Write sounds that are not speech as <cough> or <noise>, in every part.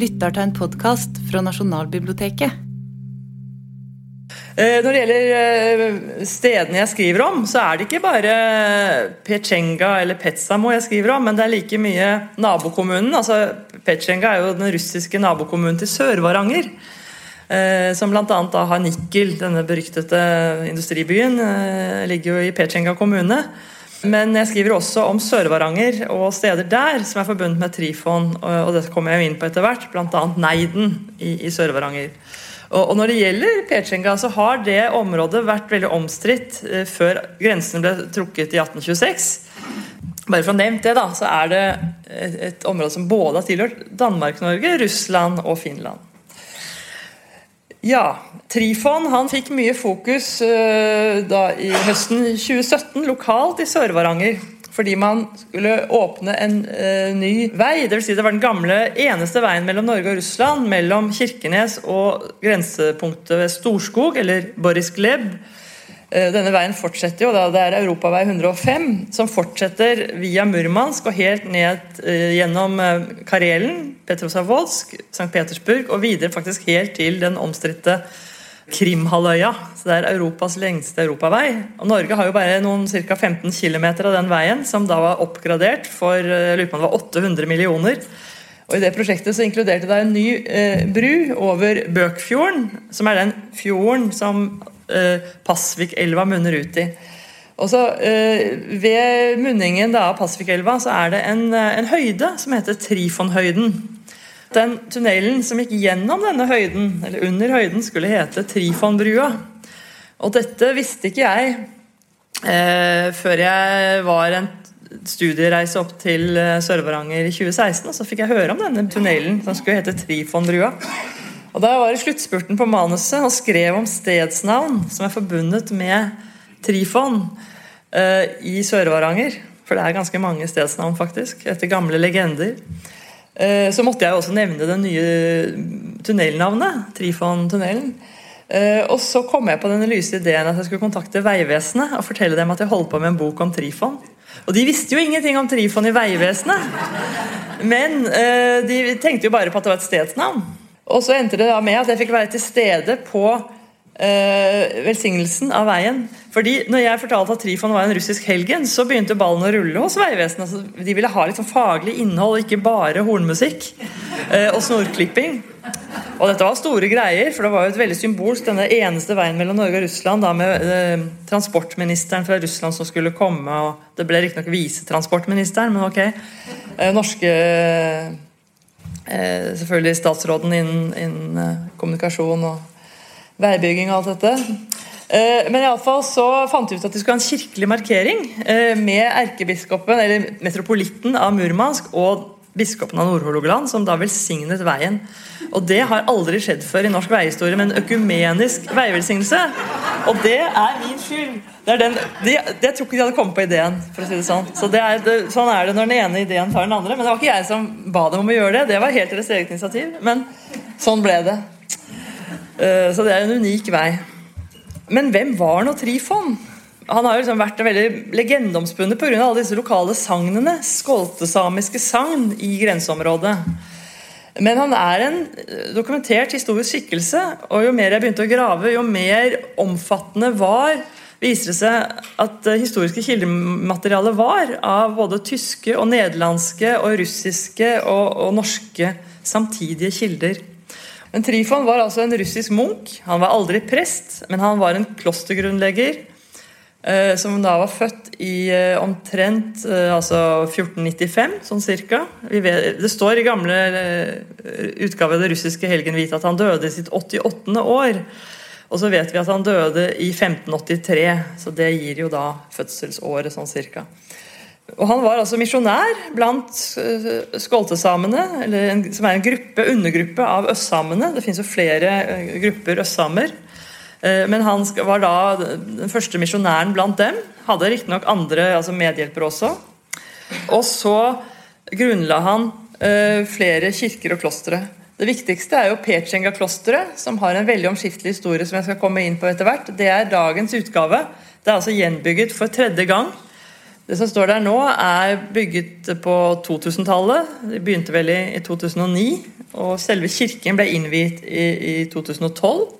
lytter til en podkast fra Nasjonalbiblioteket. Eh, Når det gjelder eh, stedene jeg skriver om, så er det ikke bare Pechenga eller Petsamo jeg skriver om, men det er like mye nabokommunen. Altså, Pechenga er jo den russiske nabokommunen til Sør-Varanger. eh, Som bl.a. har Nikkel, denne beryktede industribyen. eh, Ligger jo i Pechenga kommune. Men jeg skriver også om Sør-Varanger og steder der som er forbundet med Trifon. og det kommer jeg inn på etter hvert, bl.a. Neiden i, i Sør-Varanger. Og, og når det gjelder Pechenga, så har det området vært veldig omstridt eh, før grensene ble trukket i 1826. Bare for å nevne det, da, så er det et, et område som både har tilhørt Danmark-Norge, Russland og Finland. Ja, Trifon han fikk mye fokus eh, da i høsten 2017 lokalt i Sør-Varanger. Fordi man skulle åpne en eh, ny vei. Det, vil si det var den gamle eneste veien mellom Norge og Russland. Mellom Kirkenes og grensepunktet ved Storskog, eller Boris Gleb. Eh, Denne veien fortsetter jo, da det er Europavei 105, som fortsetter via Murmansk og helt ned eh, gjennom eh, Karelen, Petrosavodsk, St. Petersburg og videre faktisk helt til den omstridte Krimhalvøya. Så Det er Europas lengste europavei. Og Norge har jo bare noen ca. 15 km av den veien, som da var oppgradert for jeg lurer på om det var 800 millioner. Og I det prosjektet så inkluderte det en ny eh, bru over Bøkfjorden, som er den fjorden som eh, Pasvikelva munner ut i. Og så eh, Ved munningen av Pasvikelva så er det en, eh, en høyde som heter Trifonhøyden. Den tunnelen som gikk gjennom denne høyden, eller under høyden, skulle hete Trifonbrua. Og dette visste ikke jeg eh, før jeg var en studiereise opp til eh, Sør-Varanger i 2016. Og så fikk jeg høre om denne tunnelen som skulle hete Trifonbrua. Og Da var i sluttspurten på manuset og skrev om stedsnavn som er forbundet med Trifon uh, i Sør-Varanger, for det er ganske mange stedsnavn faktisk, etter gamle legender, uh, så måtte jeg også nevne det nye tunnelnavnet, Trifon-tunnelen. Uh, og så kom jeg på den lyse ideen at jeg skulle kontakte Vegvesenet og fortelle dem at jeg holdt på med en bok om Trifon. Og de visste jo ingenting om Trifon i Vegvesenet. Men uh, de tenkte jo bare på at det var et stedsnavn. Og så endte det da med at jeg fikk være til stede på øh, velsignelsen av veien. Fordi når jeg fortalte at Trifon var en russisk helgen, så begynte ballen å rulle hos Vegvesenet. Altså, de ville ha litt sånn faglig innhold, ikke bare hornmusikk øh, og snorklipping. Og dette var store greier, for det var jo et veldig symbolsk denne eneste veien mellom Norge og Russland, da med eh, transportministeren fra Russland som skulle komme, og det ble riktignok visetransportministeren, men ok. Norske Selvfølgelig statsråden innen, innen eh, kommunikasjon og veibygging og alt dette. Eh, Men i alle fall så fant de ut at de skulle ha en kirkelig markering eh, med erkebiskopen, eller metropolitten av Murmansk og biskopen av Nord-Hålogaland, som da velsignet veien. Og det har aldri skjedd før i norsk veihistorie med en økumenisk veivelsignelse. Og det er min skyld. Det er den, de, jeg tror ikke de hadde kommet på ideen. for å si det Sånn Så det er, det, sånn er det når den ene ideen tar den andre. Men det var ikke jeg som ba dem om å gjøre det. Det var helt deres eget initiativ. Men sånn ble det. Eh, Så det er en unik vei. Men hvem var nå Trifon? Han har jo liksom vært en veldig legendeomspunnet pga. alle disse lokale sagnene. Skoltesamiske sagn i grenseområdet. Men han er en dokumentert historisk skikkelse, og jo mer jeg begynte å grave, jo mer omfattende var viser det seg at det historiske kildematerialet var av både tyske og nederlandske og russiske og, og norske samtidige kilder. Men Trifon var altså en russisk munk. Han var aldri prest, men han var en klostergrunnlegger eh, som da var født i eh, omtrent eh, altså 1495, sånn cirka. Vet, det står i gamle eh, utgave av det russiske helgenvite at han døde i sitt 88. år. Og så vet vi at han døde i 1583, så det gir jo da fødselsåret sånn cirka. Og Han var altså misjonær blant eh, skoltesamene, en, som er en gruppe, undergruppe av østsamene. Det finnes jo flere eh, grupper østsamer. Eh, Men han var da den første misjonæren blant dem. Hadde riktignok andre altså medhjelpere også. Og så grunnla han eh, flere kirker og klostre. Det viktigste er jo Pechenga-klosteret, som har en veldig omskiftelig historie. som jeg skal komme inn på etter hvert. Det er dagens utgave. Det er altså gjenbygget for tredje gang. Det som står der nå, er bygget på 2000-tallet. Det begynte vel i 2009. Og selve kirken ble innviet i, i 2012.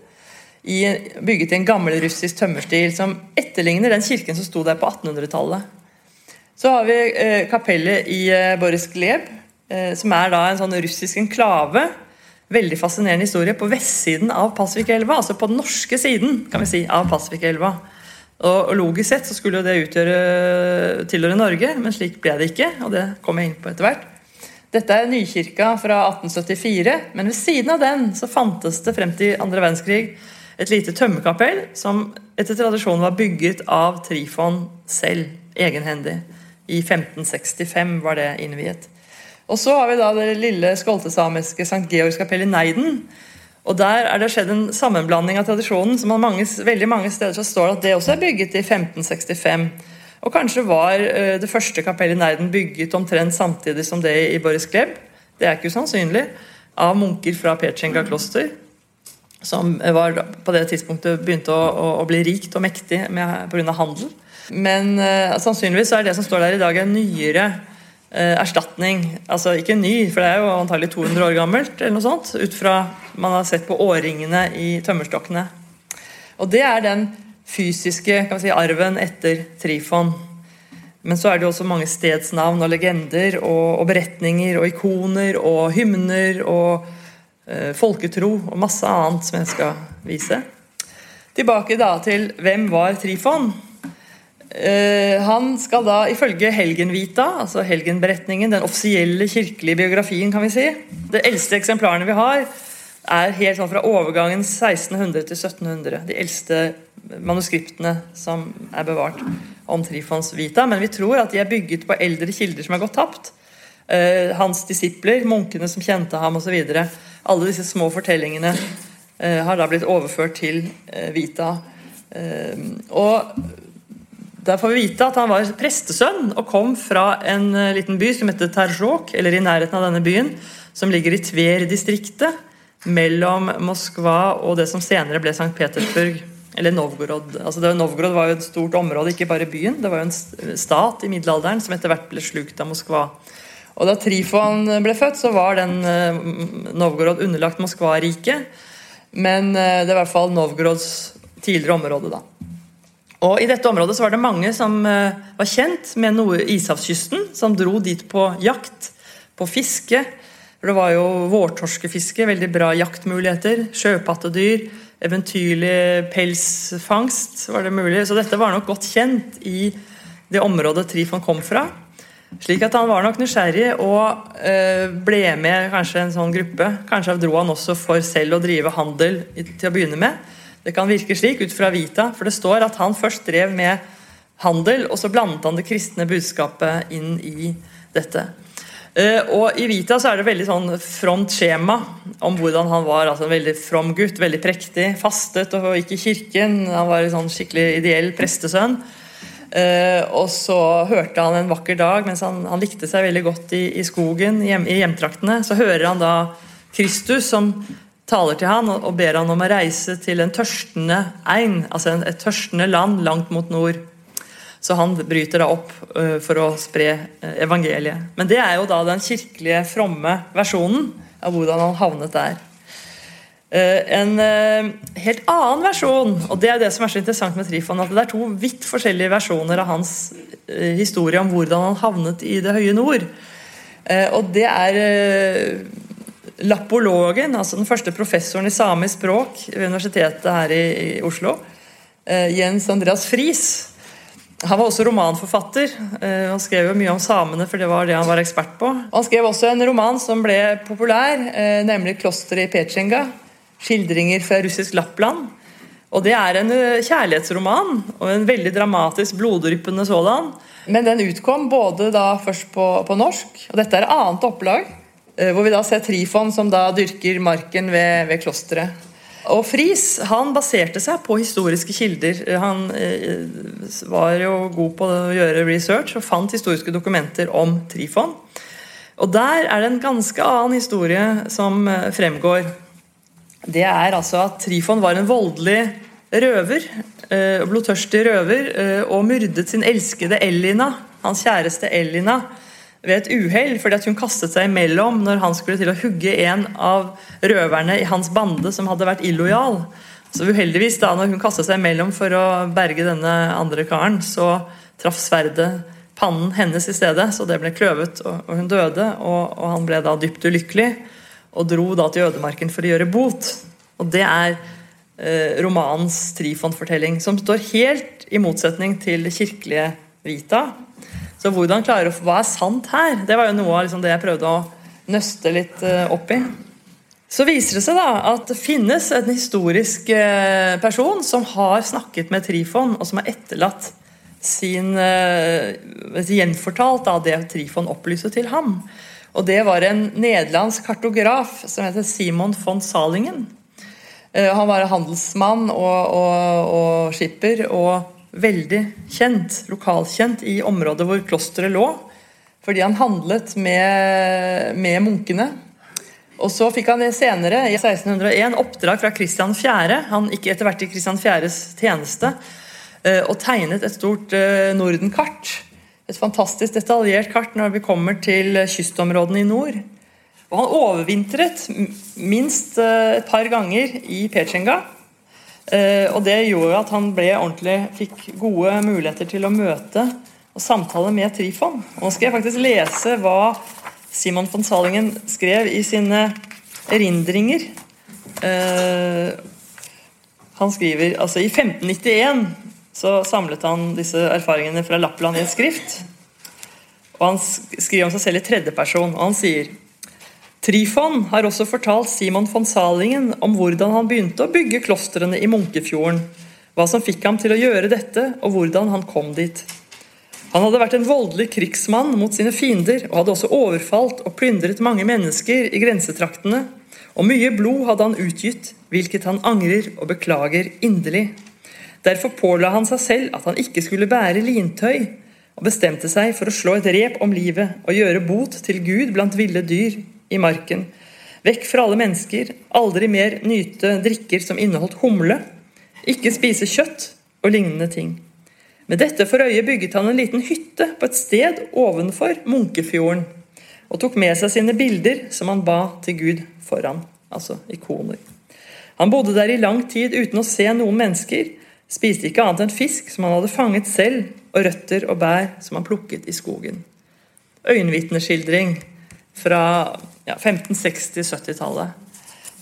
I, bygget i en gammel russisk tømmerstil som etterligner den kirken som sto der på 1800-tallet. Så har vi eh, kapellet i eh, Boris Gleb, eh, som er da en sånn russisk enklave. Veldig fascinerende historie. På vestsiden av Pasvikelva, altså på den norske siden kan vi si, av Pasvikelva. Og, Logisk sett så skulle jo det utgjøre tilhøre Norge, men slik ble det ikke. og det kommer jeg inn på etter hvert. Dette er Nykirka fra 1874, men ved siden av den så fantes det frem til andre verdenskrig et lite tømmerkapell som etter tradisjonen var bygget av Trifon selv, egenhendig. I 1565 var det innviet. Og så har vi da det lille skoltesamiske St. Georgs kapell i Neiden, og Der er det skjedd en sammenblanding av tradisjonen. som mange, veldig mange steder så står at det også er bygget i 1565. Og kanskje var uh, det første kapellet i Neiden bygget omtrent samtidig som det i Boris Gleb. Det er ikke usannsynlig. Av munker fra Petsjenga kloster. Som var, på det tidspunktet begynte å, å, å bli rikt og mektig pga. handel. Men uh, sannsynligvis er det som står der i dag, en nyere uh, erstatning. Altså ikke ny, for det er jo antagelig 200 år gammelt, eller noe sånt, ut fra man har sett på årringene i tømmerstokkene. Og det er den fysiske si, arven etter Trifon. Men så er det også mange stedsnavn og legender og, og beretninger og ikoner og hymner og folketro og masse annet som jeg skal vise. Tilbake da til hvem var Trifon? Uh, han skal da ifølge Helgenvita, altså helgenberetningen, den offisielle kirkelige biografien, kan vi si Det eldste eksemplarene vi har, er helt sånn fra overgangen 1600 til 1700. De eldste manuskriptene som er bevart om Trifons Vita. Men vi tror at de er bygget på eldre kilder som er gått tapt. Uh, hans disipler, munkene som kjente ham osv. Alle disse små fortellingene eh, har da blitt overført til Vita. og der får vi vite at han var prestesønn og kom fra en eh, liten by som heter Terzjok, eller i nærheten av denne byen, som ligger i Tver-distriktet, mellom Moskva og det som senere ble St. Petersburg. Eller Novgorod. Altså det, Novgorod var jo et stort område, ikke bare byen. Det var jo en stat i middelalderen som etter hvert ble slukt av Moskva. Og Da Trifon ble født, så var den uh, Novgorod underlagt Moskva-riket. Men uh, det er i hvert fall Novgorods tidligere område, da. Og I dette området så var det mange som uh, var kjent med ishavskysten, som dro dit på jakt, på fiske. For Det var jo vårtorskefiske, veldig bra jaktmuligheter. Sjøpattedyr, eventyrlig pelsfangst var det mulig. Så dette var nok godt kjent i det området Trifon kom fra. Slik at han var nok nysgjerrig og uh, ble med kanskje en sånn gruppe. Kanskje dro han også for selv å drive handel til å begynne med. Det kan virke slik ut fra Vita, for det står at han først drev med handel, og så blandet han det kristne budskapet inn i dette. Uh, og I Vita så er det veldig sånn fromt skjema om hvordan han var. altså En veldig from gutt, veldig prektig. Fastet og gikk i kirken. Han var en sånn skikkelig ideell prestesønn. Uh, og så hørte han en vakker dag, mens han, han likte seg veldig godt i, i skogen, hjem, i hjemtraktene, så hører han da Kristus som taler til han og ber han om å reise til en tørstende ein, altså et tørstende land langt mot nord. Så han bryter da opp uh, for å spre uh, evangeliet. Men det er jo da den kirkelige, fromme versjonen av hvordan han havnet der. Uh, en helt annen versjon, og det er det som er så interessant med Trifon, at det er to vidt forskjellige versjoner av hans historie om hvordan han havnet i det høye nord. og det er Lapologen, altså den første professoren i samisk språk ved universitetet her i, Oslo, eh, Jens Andreas Friis. Han var også romanforfatter. Eh, han skrev jo mye om samene, for det var det han var ekspert på. Han skrev også en roman som ble populær, eh, nemlig 'Klosteret i Petsjenga'. Skildringer fra russisk Lappland. Og Det er en eh, kjærlighetsroman, og en veldig dramatisk, bloddryppende sådan. Men den utkom både da først på, på norsk, og dette er annet opplag, Eh, hvor vi da ser Trifon som da dyrker marken ved, ved klosteret. Og Friis han baserte seg på historiske kilder. Han eh, var jo god på å gjøre research og fant historiske dokumenter om Trifon. Og Der er det en ganske annen historie som fremgår. Det er altså at Trifon var en voldelig røver, blodtørstig røver, og myrdet sin elskede Elina hans kjæreste Elina, ved et uhell fordi at hun kastet seg imellom når han skulle til å hugge en av røverne i hans bande som hadde vært illojal. Så uheldigvis, da når hun kastet seg imellom for å berge denne andre karen, så traff sverdet pannen hennes i stedet, så det ble kløvet, og hun døde. Og, og han ble da dypt ulykkelig og dro da til ødemarken for å gjøre bot. Og det er eh, romanens Trifon-fortelling, som står helt i motsetning til kirkelige Vita. Så hvordan klare å Hva er sant her? Det var jo noe av liksom det jeg prøvde å nøste litt eh, opp i. Så viser det seg da at det finnes en historisk eh, person som har snakket med Trifon, og som har etterlatt sin uh, gjenfortalt av det Trifon opplyste til ham. Og det var en nederlandsk kartograf som heter Simon von Salingen. Uh, han var handelsmann og, og, og, skipper og veldig kjent, lokalkjent i området hvor klosteret lå. Fordi han handlet med, med munkene. Og så fikk han senere, i 1601, oppdrag fra Kristian 4. Han gikk etter hvert i Kristian 4.s tjeneste Eh, og tegnet et stort nordenkart Norden-kart. Et fantastisk detaljert kart når vi kommer til kystområdene i nord. Og han overvintret minst eh, et par ganger i Pechenga. Og det gjorde at han ble ordentlig, fikk gode muligheter til å møte og samtale med Trifon. Og nå skal jeg faktisk lese hva Simon von Salingen skrev i sine erindringer. Han skriver altså i 1591 så samlet han disse erfaringene fra Lappland i et skrift. Og Han skriver om seg selv i tredjeperson, og han sier Trifon har også fortalt Simon von Salingen om hvordan han begynte å bygge klostrene i Munkefjorden, hva som fikk ham til å gjøre dette, og hvordan han kom dit. Han hadde vært en voldelig krigsmann mot sine fiender, og hadde også overfalt og plyndret mange mennesker i grensetraktene, og mye blod hadde han utgitt, hvilket han angrer og beklager inderlig. Derfor påla han seg selv at han ikke skulle bære lintøy, og bestemte seg for å slå et rep om livet og gjøre bot til Gud blant ville dyr i marken. Vekk fra alle mennesker, aldri mer nyte drikker som inneholdt humle, ikke spise kjøtt og lignende ting. Med dette for øye bygget han en liten hytte på et sted ovenfor Munkefjorden, og tok med seg sine bilder som han ba til Gud foran, altså ikoner. Han bodde der i lang tid uten å se noen mennesker, Spiste ikke annet enn fisk som han hadde fanget selv, og røtter og bær som han plukket i skogen. Øyenvitneskildring fra ja, 1560-70-tallet.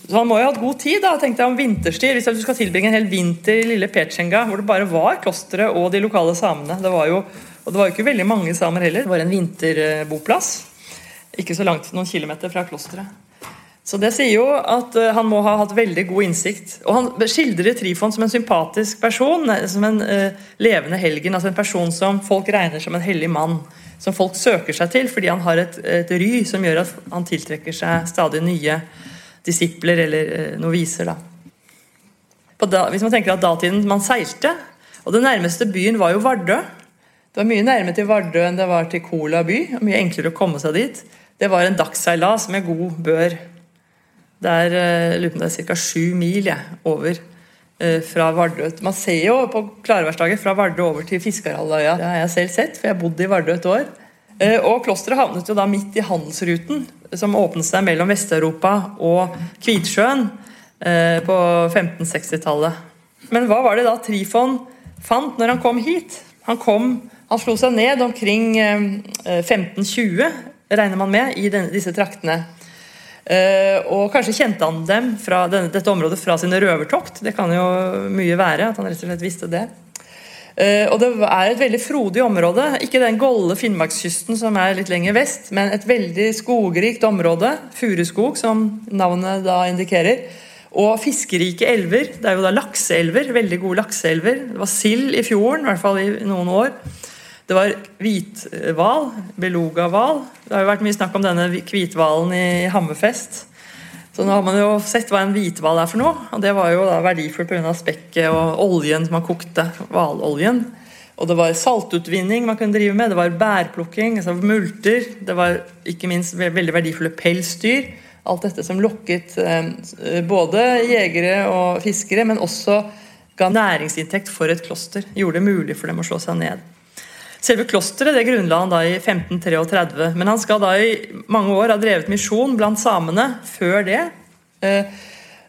Så Han må jo ha hatt god tid da, tenkte jeg om vinterstid. Hvis du skal tilbringe en hel vinter i lille Pechenga, hvor det bare var klosteret og de lokale samene. Det var jo, og det var jo ikke veldig mange samer heller. Det var en vinterboplass. Ikke så langt, noen kilometer fra klosteret. Så Det sier jo at uh, han må ha hatt veldig god innsikt. Og Han skildrer Trifon som en sympatisk person, som en uh, levende helgen. altså En person som folk regner som en hellig mann. Som folk søker seg til fordi han har et, et ry som gjør at han tiltrekker seg stadig nye disipler eller uh, noviser. Da, hvis man tenker at datiden man seilte, og den nærmeste byen var jo Vardø. Det var mye nærmere til Vardø enn det var til Kola by. og Mye enklere å komme seg dit. Det var en dagsseilas med god bør det er, eh, er ca. sju mil ja, over eh, fra Vardø. Man ser jo på klarværsdager fra Vardø over til Fiskarhalvøya. Det har jeg selv sett, for jeg bodde i Vardø et år. Eh, og klosteret havnet jo da midt i handelsruten som åpnet seg mellom Vest-Europa og Kvitsjøen på 1560-tallet. Men hva var det da Trifon fant når han kom hit? Han, kom, han slo seg ned omkring 1520, regner man med, i disse traktene. Uh, og kanskje kjente han dem fra denne, dette området fra sine røvertokt. Det kan jo mye være at han rett og slett visste det. Uh, og det er et veldig frodig område. Ikke den golde Finnmarkskysten som er litt lenger vest, men et veldig skogrikt område. Furuskog, som navnet da indikerer. Og fiskerike elver. Det er jo da lakseelver. Veldig gode lakseelver. Det var sild i fjorden, i hvert fall i noen år. Det var hvithval, belugahval. Det har jo vært mye snakk om denne hvithvalen i Hammerfest. Så nå har man jo sett hva en hvithval er for noe. Og det var jo da verdifullt pga. spekket og oljen som man kokte. Hvaloljen. Og det var saltutvinning man kunne drive med. Det var bærplukking, altså multer. Det var ikke minst veldig verdifulle pelsdyr. Alt dette som lokket eh, både jegere og fiskere, men også ga næringsinntekt for et kloster. Gjorde det mulig for dem å slå seg ned. Selve klosteret det grunnla han da i 1533, men han skal da i mange år ha drevet misjon blant samene før det. Eh,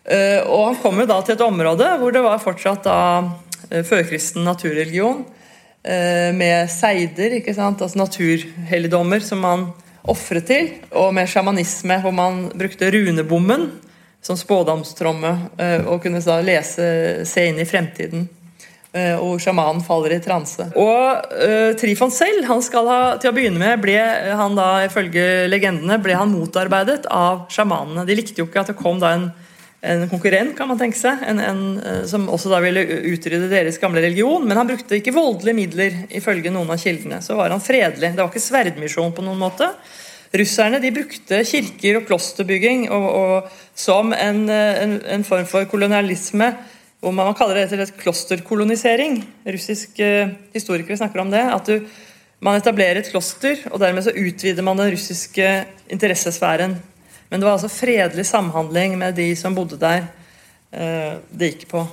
eh, og han kom jo da til et område hvor det var fortsatt da eh, førkristen naturreligion med seider, ikke sant? altså naturhelligdommer som man ofret til, og med sjamanisme hvor man brukte runebommen som spådomstromme og kunne da lese, se inn i fremtiden. Eh, og sjamanen faller i transe. Og uh, Trifon selv, han skal ha, til å begynne med, ble han da, ifølge legendene, ble han motarbeidet av sjamanene. De likte jo ikke at det kom da en, en konkurrent, kan man tenke seg, en, en, som også da ville utrydde deres gamle religion. Men han brukte ikke voldelige midler, ifølge noen av kildene. Så var han fredelig. Det var ikke sverdmisjon på noen måte. Russerne de brukte kirker og klosterbygging og, og, som en, en form for kolonialisme hvor man kaller det et klosterkolonisering. Russiske eh, historikere snakker om det. At du, man etablerer et kloster, og dermed så utvider man den russiske interessesfæren. Men det var altså fredelig samhandling med de som bodde der. Eh, det gikk på.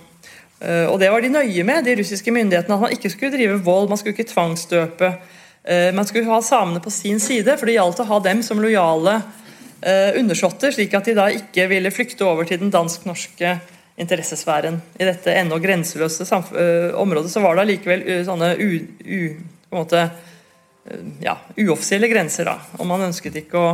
Eh, og det var de nøye med, de russiske myndighetene. At man ikke skulle drive vold, man skulle ikke tvangsdøpe. Man skulle ha samene på sin side, for det gjaldt å ha dem som lojale undersåtter, slik at de da ikke ville flykte over til den dansk-norske interessesfæren. I dette ennå grenseløse området så var det allikevel sånne u, u, måte, ja, uoffisielle grenser. da, og Man ønsket ikke å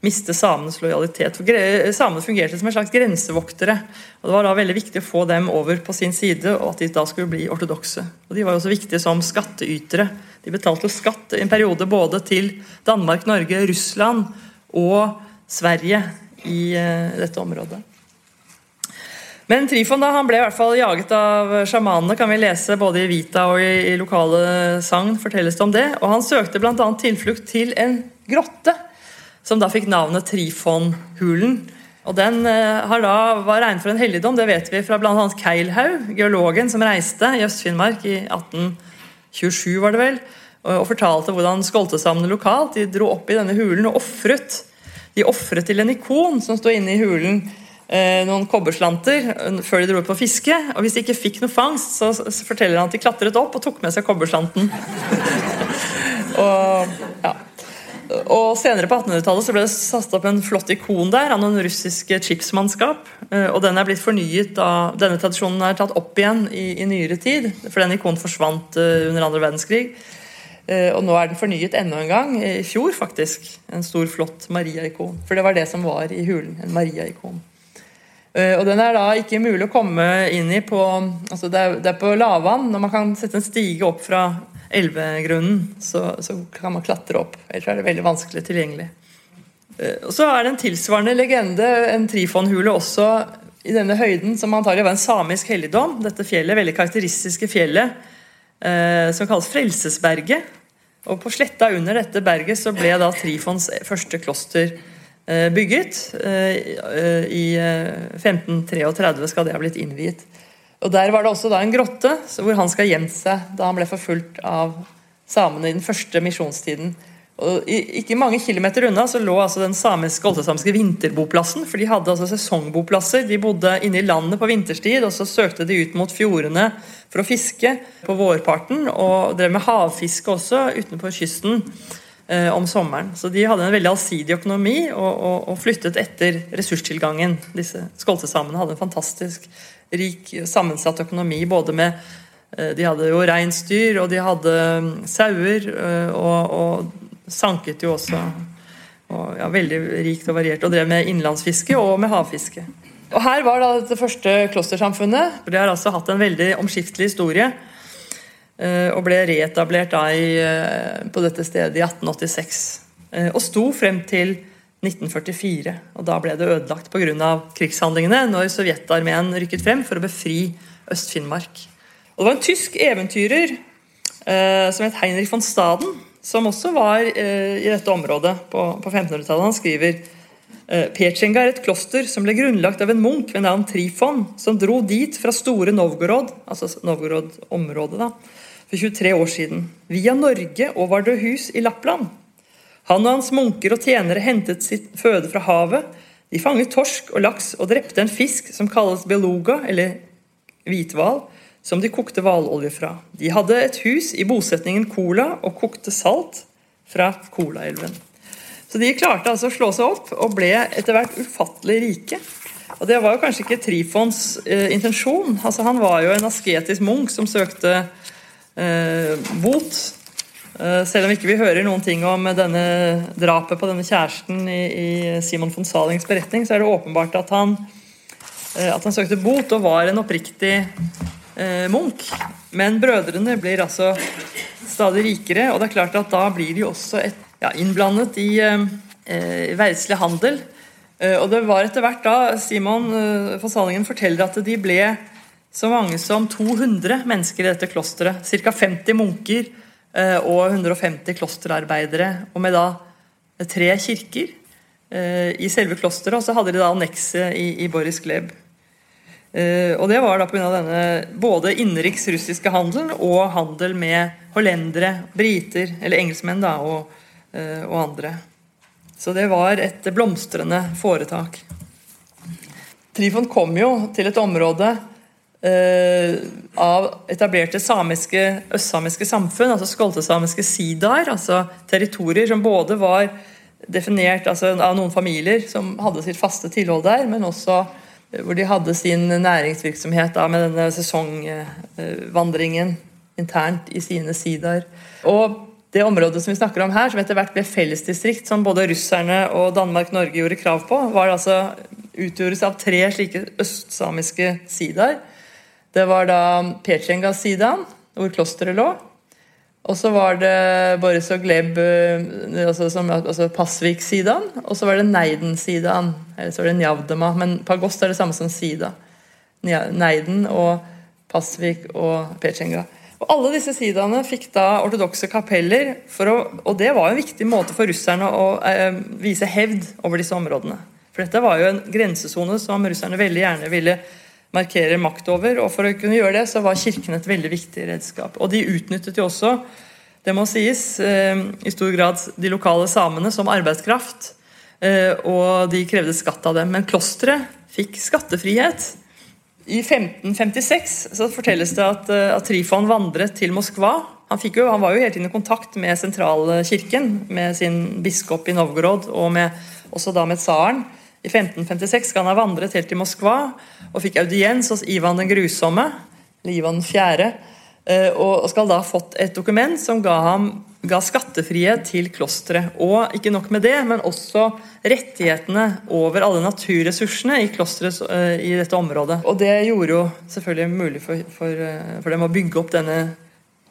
miste samenes lojalitet. For Samene fungerte som en slags grensevoktere. og Det var da veldig viktig å få dem over på sin side, og at de da skulle bli ortodokse. Og De var også viktige som skatteytere. De betalte skatt i en periode både til Danmark, Norge, Russland og Sverige i dette området. Men Trifon da, han ble i hvert fall jaget av sjamanene, kan vi lese både i Vita og i, i lokale sagn. fortelles det om det, og Han søkte bl.a. tilflukt til en grotte, som da fikk navnet Trifonhulen. Og Den eh, da, var regnet for en helligdom, det vet vi fra bl.a. Keilhaug, geologen som reiste i Øst-Finnmark i 1827, var det vel, og, og fortalte hvordan skoltesamene lokalt de dro opp i denne hulen og ofret. De ofret til en ikon som sto inne i hulen noen kobberslanter eh, før de dro på fiske. Og hvis de ikke fikk noe fangst, så, så forteller han at de klatret opp og tok med seg kobberslanten. <laughs> og, ja. og, senere på 1800-tallet så ble det satt opp en flott ikon der av noen russiske chipsmannskap. Eh, og den er blitt fornyet da, Denne tradisjonen er tatt opp igjen i, i nyere tid, for den ikonen forsvant under andre verdenskrig. Og nå er den fornyet enda en gang, i fjor faktisk. En stor, flott Maria-ikon. For det var det som var i hulen. En Maria-ikon. Eh, og Den er da ikke mulig å komme inn i på altså det, er, det er på lavvann. Når man kan sette en stige opp fra elvegrunnen, så, så kan man klatre opp. Ellers er det veldig vanskelig tilgjengelig. Eh, og Så er det en tilsvarende legende, en trifonhule også i denne høyden, som antagelig var en samisk helligdom. Dette fjellet, veldig karakteristiske fjellet eh, som kalles Frelsesberget. Og På sletta under dette berget så ble da Trifons første kloster bygget. Eh, I 1533 eh, skal det ha blitt innviet. Og Der var det også en grotte hvor han skal gjemt seg da han ble forfulgt av samene i den første misjonstiden. Og Ikke mange kilometer unna så lå altså den samiske, oltesamiske vinterboplassen. For de hadde altså sesongboplasser. De bodde inne i landet på vinterstid, og så søkte de ut mot fjordene for å fiske på vårparten. Og drev med havfiske også utenfor kysten eh, om sommeren. Så de hadde en veldig allsidig økonomi og, og, og flyttet etter ressurstilgangen. Disse skoltesamene hadde en fantastisk rik, sammensatt økonomi. både med eh, De hadde jo reinsdyr, og de hadde um, sauer, eh, og, og, sanket jo også. Og, ja, veldig rikt og variert. Og drev med innlandsfiske og med havfiske. Og Her var da det første klostersamfunnet. Det har altså hatt en veldig omskiftelig historie. Eh, og ble reetablert eh, på dette stedet i 1886. Eh, og sto frem til 1944. og Da ble det ødelagt pga. krigshandlingene når sovjetarmeen rykket frem for å befri Øst-Finnmark. Og Det var en tysk eventyrer som het Heinrich von Staden, som også var i dette området på 1500-tallet. Han skriver Petsjenga er et kloster som ble grunnlagt av en munk ved navn Trifon, som dro dit fra store Novgorod, altså Novgorod-området, da, for 23 år siden, via Norge og Vardøhus i Lappland. Han og hans munker og tjenere hentet sitt føde fra havet. De fanget torsk og laks og drepte en fisk som kalles beluga, eller hvithval, som de kokte hvalolje fra. De hadde et hus i bosetningen Kola og kokte salt fra Kolaelven. Så de klarte altså å slå seg opp og ble etter hvert ufattelig rike. Og Det var jo kanskje ikke Trifons eh, intensjon. Altså Han var jo en asketisk munk som søkte bot. Eh, selv om ikke vi hører noen ting om denne drapet på denne kjæresten i, i Simon von Salings beretning, så er det åpenbart at han, eh, at han søkte bot og var en oppriktig eh, munk. Men brødrene blir altså stadig rikere, og det er klart at da blir de også et ja, innblandet i eh, verdslig handel. Eh, og det var etter hvert da Simon eh, Salingen forteller at de ble så mange som 200 mennesker i dette klosteret. Ca. 50 munker eh, og 150 klosterarbeidere. Og med da tre kirker eh, i selve klosteret, og så hadde de da annekset i, i Boris Gleb. Og det var da pga. denne både innenriks russiske handelen og handel med hollendere, briter, eller engelskmenn da, og Eh, og andre. Så det var et blomstrende foretak. Trifon kom jo til et område eh, av etablerte samiske, østsamiske samfunn, altså skoltesamiske sidaer, altså territorier som både var definert altså, av noen familier som hadde sitt faste tilhold der, men også eh, hvor de hadde sin næringsvirksomhet da, med denne sesongvandringen internt i sine sidaer. Og det området som vi snakker om her, som etter hvert ble fellesdistrikt, som både russerne og Danmark-Norge gjorde krav på, var altså utgjordes av tre slike østsamiske sidaer. Det var da Petsjenga-sidaen, hvor klosteret lå. Og så var det Boris og Gleb, altså, altså, altså Pasvik-sidaen. Og så var det Neiden-sidaen. Eller så var det Njavdema, men Pagost er det samme som sida. Neiden og Pasvik og Petsjenga. Og Alle disse sidaene fikk da ortodokse kapeller, å, og det var en viktig måte for russerne å eh, vise hevd over disse områdene. For dette var jo en grensesone som russerne veldig gjerne ville markere makt over. Og for å kunne gjøre det, så var kirken et veldig viktig redskap. Og de utnyttet jo også, det må sies, eh, i stor grad de lokale samene som arbeidskraft. Eh, og de krevde skatt av dem. Men klosteret fikk skattefrihet. I 1556 så fortelles det at, eh, at Trifon vandret til Moskva. Han, jo, han, var jo hele tiden i kontakt med sentralkirken, med sin biskop i Novgorod og med, også da med tsaren. I 1556 skal han ha vandret helt til Moskva og fikk audiens hos Ivan den grusomme, eller Ivan 4., Fjerde, og skal da ha fått et dokument som ga ham ga skattefrihet til klosteret. Og ikke nok med det, men også rettighetene over alle naturressursene i klosteret uh, i dette området. Og det gjorde jo selvfølgelig mulig for, for, uh, for, dem å bygge opp denne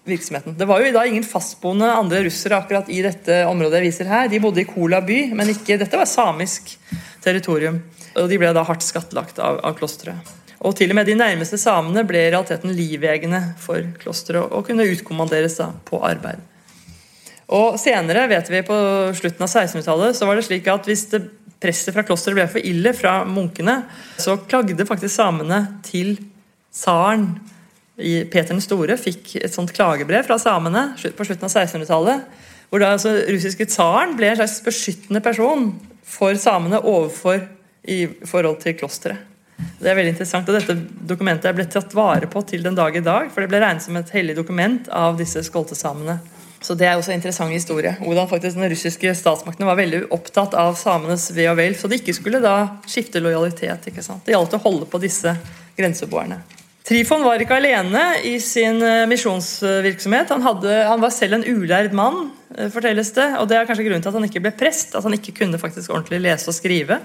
virksomheten. Det var jo da ingen fastboende andre russere akkurat i dette området jeg viser her. De bodde i Kola by, men ikke, dette var samisk territorium. Og de ble da hardt skattlagt av, av klosteret. Og til og med de nærmeste samene ble i realiteten livegne for klosteret og kunne utkommanderes da på arbeid. Og Senere, vet vi på slutten av 1600-tallet, så var det slik at hvis det presset fra klosteret ble for ille fra munkene, så klagde faktisk samene til tsaren. Peter den store fikk et sånt klagebrev fra samene på slutten av 1600-tallet. Hvor da altså russiske tsaren ble en slags beskyttende person for samene overfor i forhold til klosteret. Det er veldig interessant, og Dette dokumentet er blitt tatt vare på til den dag i dag, for det ble regnet som et hellig dokument av disse skoltesamene. Så Det er også en interessant historie. Hvordan faktisk Den russiske statsmakten var veldig opptatt av samenes ve og vel, så de ikke skulle da skifte lojalitet. ikke sant? Det gjaldt å holde på disse grenseboerne. Trifon var ikke alene i sin eh, misjonsvirksomhet. Han, han, var selv en ulærd mann, fortelles det. og Det er kanskje grunnen til at han ikke ble prest, at han ikke kunne faktisk ordentlig lese og skrive.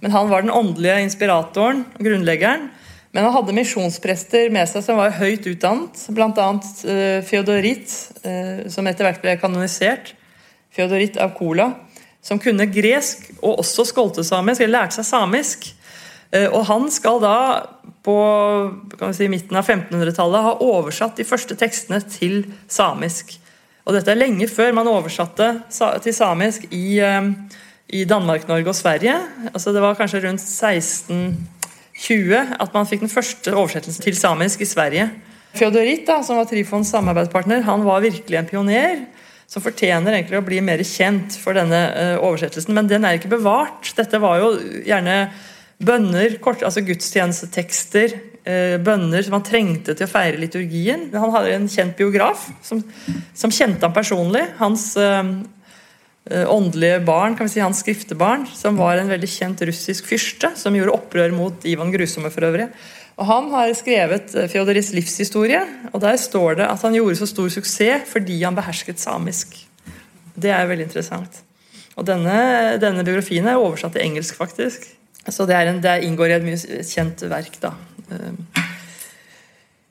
Men han var den åndelige inspiratoren, grunnleggeren. Men han hadde misjonsprester med seg som var høyt utdannet, bl.a. Uh, Feodorit, uh, som etter hvert ble kanonisert. Feodorit av Kola, som kunne gresk og også skoltesamisk, eller lærte seg samisk. Og han skal da på si, midten av 1500-tallet ha oversatt de første tekstene til samisk. Og dette er lenge før man oversatte til samisk i, uh, i Danmark, Norge og Sverige. Altså det var kanskje rundt 1620 at man fikk den første oversettelsen til samisk i Sverige. Feodorit, da, som var Trifons samarbeidspartner, han var virkelig en pioner. Som fortjener egentlig å bli mer kjent for denne uh, oversettelsen. Men den er ikke bevart. Dette var jo gjerne bønner, kort, altså gudstjenestetekster, bønner som han trengte til å feire liturgien. Han hadde en kjent biograf som, som kjente ham personlig. Hans åndelige barn, kan vi si, hans skriftebarn, som var en veldig kjent russisk fyrste, som gjorde opprør mot Ivan Grusomme for øvrig. Og Han har skrevet Fjodoris livshistorie, og der står det at han gjorde så stor suksess fordi han behersket samisk. Det er veldig interessant. Og denne, denne biografien er oversatt til engelsk, faktisk. Så det, en, det inngår i et mye kjent verk. da. Eh,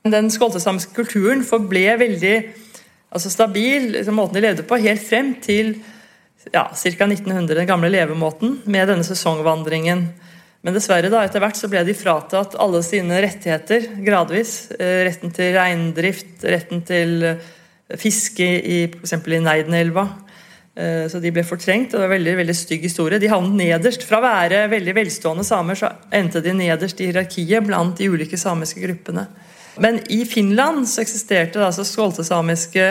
den skoltesamiske kulturen forble veldig altså stabil, liksom måten de levde på, helt frem til ja, ca. 1900, den gamle levemåten, med denne sesongvandringen. Men dessverre, da, etter hvert så ble de fratatt alle sine rettigheter gradvis. Eh, retten til reindrift, retten til fiske i f.eks. i Neidenelva. Eh, så de ble fortrengt. og det var en veldig, veldig stygg historie. De havnet nederst. Fra å være veldig velstående samer, så endte de nederst i hierarkiet blant de ulike samiske gruppene. Men i Finland så eksisterte det altså skåltesamiske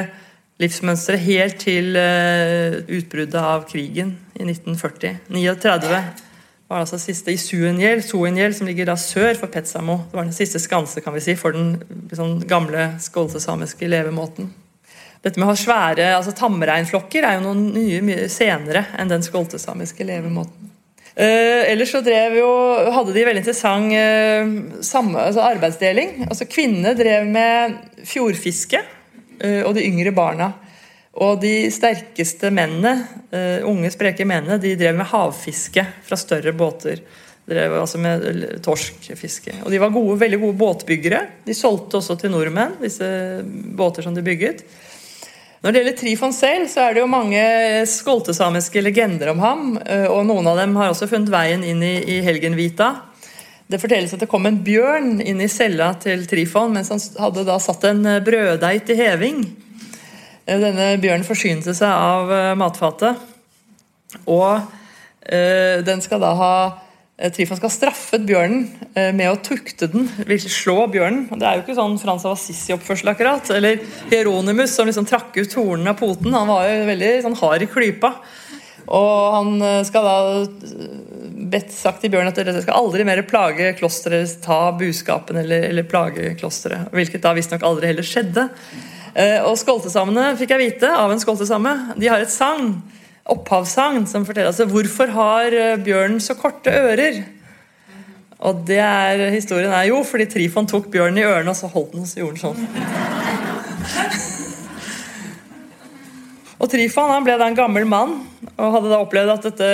livsmønstre helt til uh, utbruddet av krigen i 1940. 39 var altså siste i Suenjel, Suenjel, som ligger da sør for Petsamo. Det var den siste skanse kan vi si, for den sånn, gamle skåltesamiske levemåten. Dette med å ha svære altså tamreinflokker er jo noe nye mye senere enn den skoltesamiske levemåten. Uh, ellers så drev jo, hadde de veldig interessant uh, samme, altså arbeidsdeling. Altså Kvinnene drev med fjordfiske, uh, og de yngre barna. Og de sterkeste mennene, unge, spreke mennene, de drev med havfiske fra større båter. Drev altså med torskfiske. Og de var gode, veldig gode båtbyggere. De solgte også til nordmenn, disse båter som de bygget. Når det gjelder Trifon selv, så er det jo mange skoltesamiske legender om ham. Eh, og noen av dem har også funnet veien inn i, i Helgenvita. Det fortelles at det kom en bjørn inn i cella til Trifon mens han hadde da satt en eh, brøddeig til heving. Eh, denne bjørnen forsynte seg av matfatet. Og øh, den skal da ha Trifon skal straffe bjørnen eh, med å tukte den, vil slå bjørnen. Det er jo ikke sånn Frans av Assisi-oppførsel, akkurat. Eller Hieronymus som liksom trakk ut hornene av poten. Han var jo veldig sånn hard i klypa. Og han eh, skal da bedt sagt til bjørnen at dere skal aldri mer plage klosteret, ta buskapen eller, eller plage klosteret. Hvilket da visstnok aldri heller skjedde. Og skoltesamene fikk jeg vite av en skoltesame. De har et sang opphavssagn som forteller altså hvorfor har eh, bjørnen så korte ører. Og det er, historien er jo fordi Trifon tok bjørnen i ørene, og så holdt den så gjorde den sånn. <laughs> Og Trifon han ble da en gammel mann og hadde da opplevd at dette,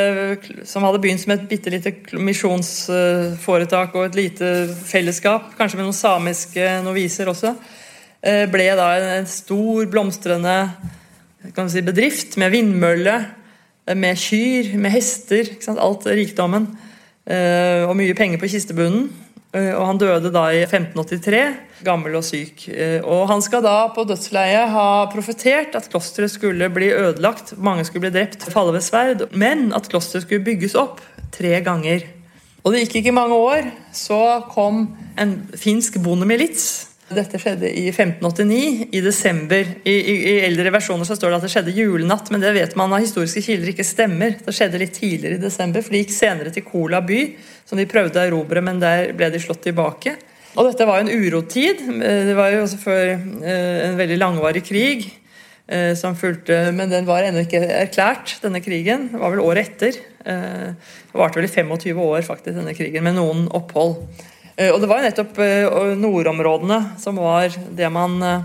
som hadde begynt som et bitte lite misjonsforetak og et lite fellesskap, kanskje med noen samiske noviser også, eh, ble da en stor, blomstrende si, bedrift med vindmølle med kyr, med hester. Alt rikdommen. Eh, og mye penger på kistebunnen. Eh, og han døde da i 1583, gammel og syk. Eh, og han skal da på dødsleiet ha profetert at klosteret skulle bli ødelagt, mange skulle bli drept, falle ved sverd, men at klosteret skulle bygges opp tre ganger. Og det gikk ikke mange år, så kom en finsk bondemilits dette skjedde i 1589, i desember. I, i, I, eldre versjoner så står det at det skjedde julenatt, men det vet man av historiske kilder ikke stemmer. Det skjedde litt tidligere i desember, for de gikk senere til Kola by, som de prøvde å erobre, men der ble de slått tilbake. Og dette var jo en urotid. Eh, det var jo også før eh, en veldig langvarig krig eh, som fulgte, men den var ennå ikke erklært, denne krigen. Det var vel året etter. Det varte vel i 25 år, faktisk, denne krigen, med noen opphold. Eh, og det var jo nettopp eh, nordområdene som var det man eh,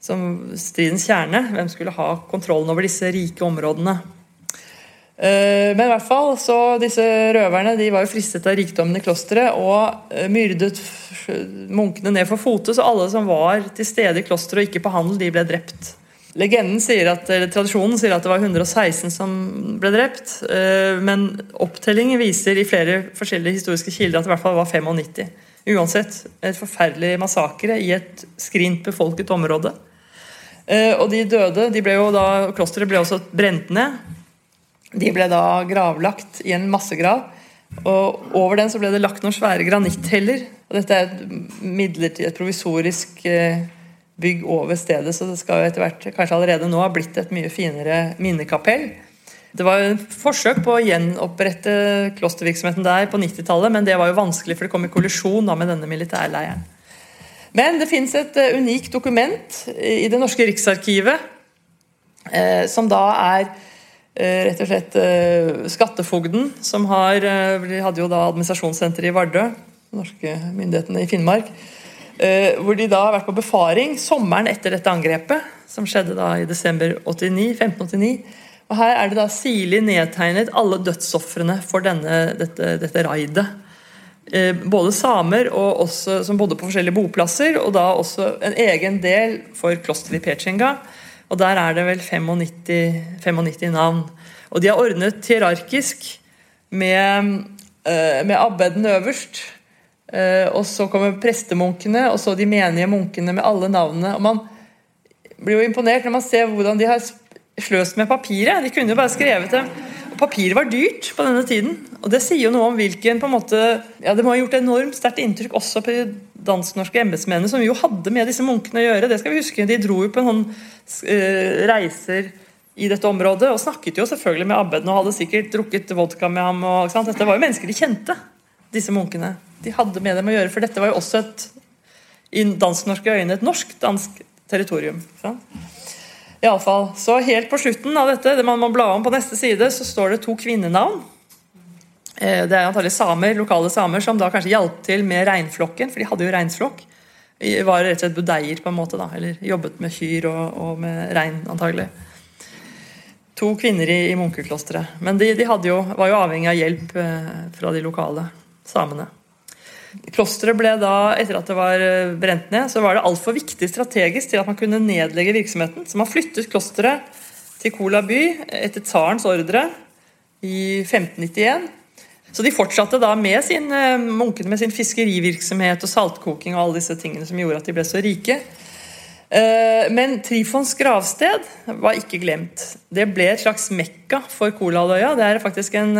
som stridens kjerne. Hvem skulle ha kontrollen over disse rike områdene? Men i hvert fall, så disse røverne de var jo fristet av rikdommen i klosteret og myrdet munkene ned for fote, så alle som var til stede i klosteret og ikke på handel, de ble drept. Legenden sier at, eller Tradisjonen sier at det var 116 som ble drept. Men opptellingen viser i flere forskjellige historiske kilder at det i hvert fall var 95. Uansett, et forferdelig massakre i et skrint befolket område. Eh, og de døde de ble jo da, Klosteret ble også brent ned. De ble da gravlagt i en massegrav. Og over den så ble det lagt noen svære granittheller. Og dette er et et provisorisk eh, bygg over stedet, så det skal jo etter hvert, kanskje allerede nå, ha blitt et mye finere minnekapell. Det var jo forsøk på å gjenopprette klostervirksomheten der på 90-tallet, men det var jo vanskelig, for det kom i kollisjon da med denne militærleiren. Men det fins et uh, unikt dokument i Det norske riksarkivet, uh, som da er uh, rett og slett skattefogden, som har Vi hadde jo da administrasjonssenteret i Vardø, norske myndighetene i Finnmark. Hvor de da har vært på befaring sommeren etter dette angrepet, som skjedde da i desember 89, 1589. Og Her er det da sirlig nedtegnet alle dødsofrene for denne, dette, dette raidet. Eh, både samer og også, som bodde på forskjellige boplasser, og da også en egen del for klosteret i Pechenga. Og Der er det vel 95, 95 navn. Og De er ordnet hierarkisk med, eh, med abbeden øverst. Eh, og Så kommer prestemunkene, og så de menige munkene med alle navnene. og Man blir jo imponert når man ser hvordan de har sløst med papiret. De kunne jo bare skrevet det. Papiret var dyrt på denne tiden. Og det sier jo noe om hvilken på en måte, ja Det må ha gjort enormt sterkt inntrykk også på de dansk-norske embetsmennene, som jo hadde med disse munkene å gjøre. Det skal vi huske. De dro jo på noen uh, reiser i dette området og snakket jo selvfølgelig med abbeden og hadde sikkert drukket vodka med ham. Og, dette var jo mennesker de kjente, disse munkene. De hadde med dem å gjøre, for dette var jo også et i dansk-norske øyne et norsk-dansk territorium. I alle fall. Så helt på slutten av dette, det man må bla om på neste side, så står det to kvinnenavn. Eh, det er antallet samer, lokale samer som da kanskje hjalp til med reinflokken, for de hadde jo reinflokk. Var rett og slett budeier, på en måte, da, eller jobbet med kyr og, og med rein, antagelig. To kvinner i, i munkeklosteret. Men de, de jo, var jo avhengig av hjelp eh, fra de lokale samene. Klosteret ble da, etter at det var eh, brent ned, så var det altfor viktig strategisk til at man kunne nedlegge virksomheten. Så man flyttet klosteret til Kola by etter tsarens ordre i 1591. Så de fortsatte da med sin, eh, munkene med sin fiskerivirksomhet og saltkoking og alle disse tingene som gjorde at de ble så rike. Eh, men Trifons gravsted var ikke glemt. Det ble et slags mekka for Kolaløya. Det er faktisk en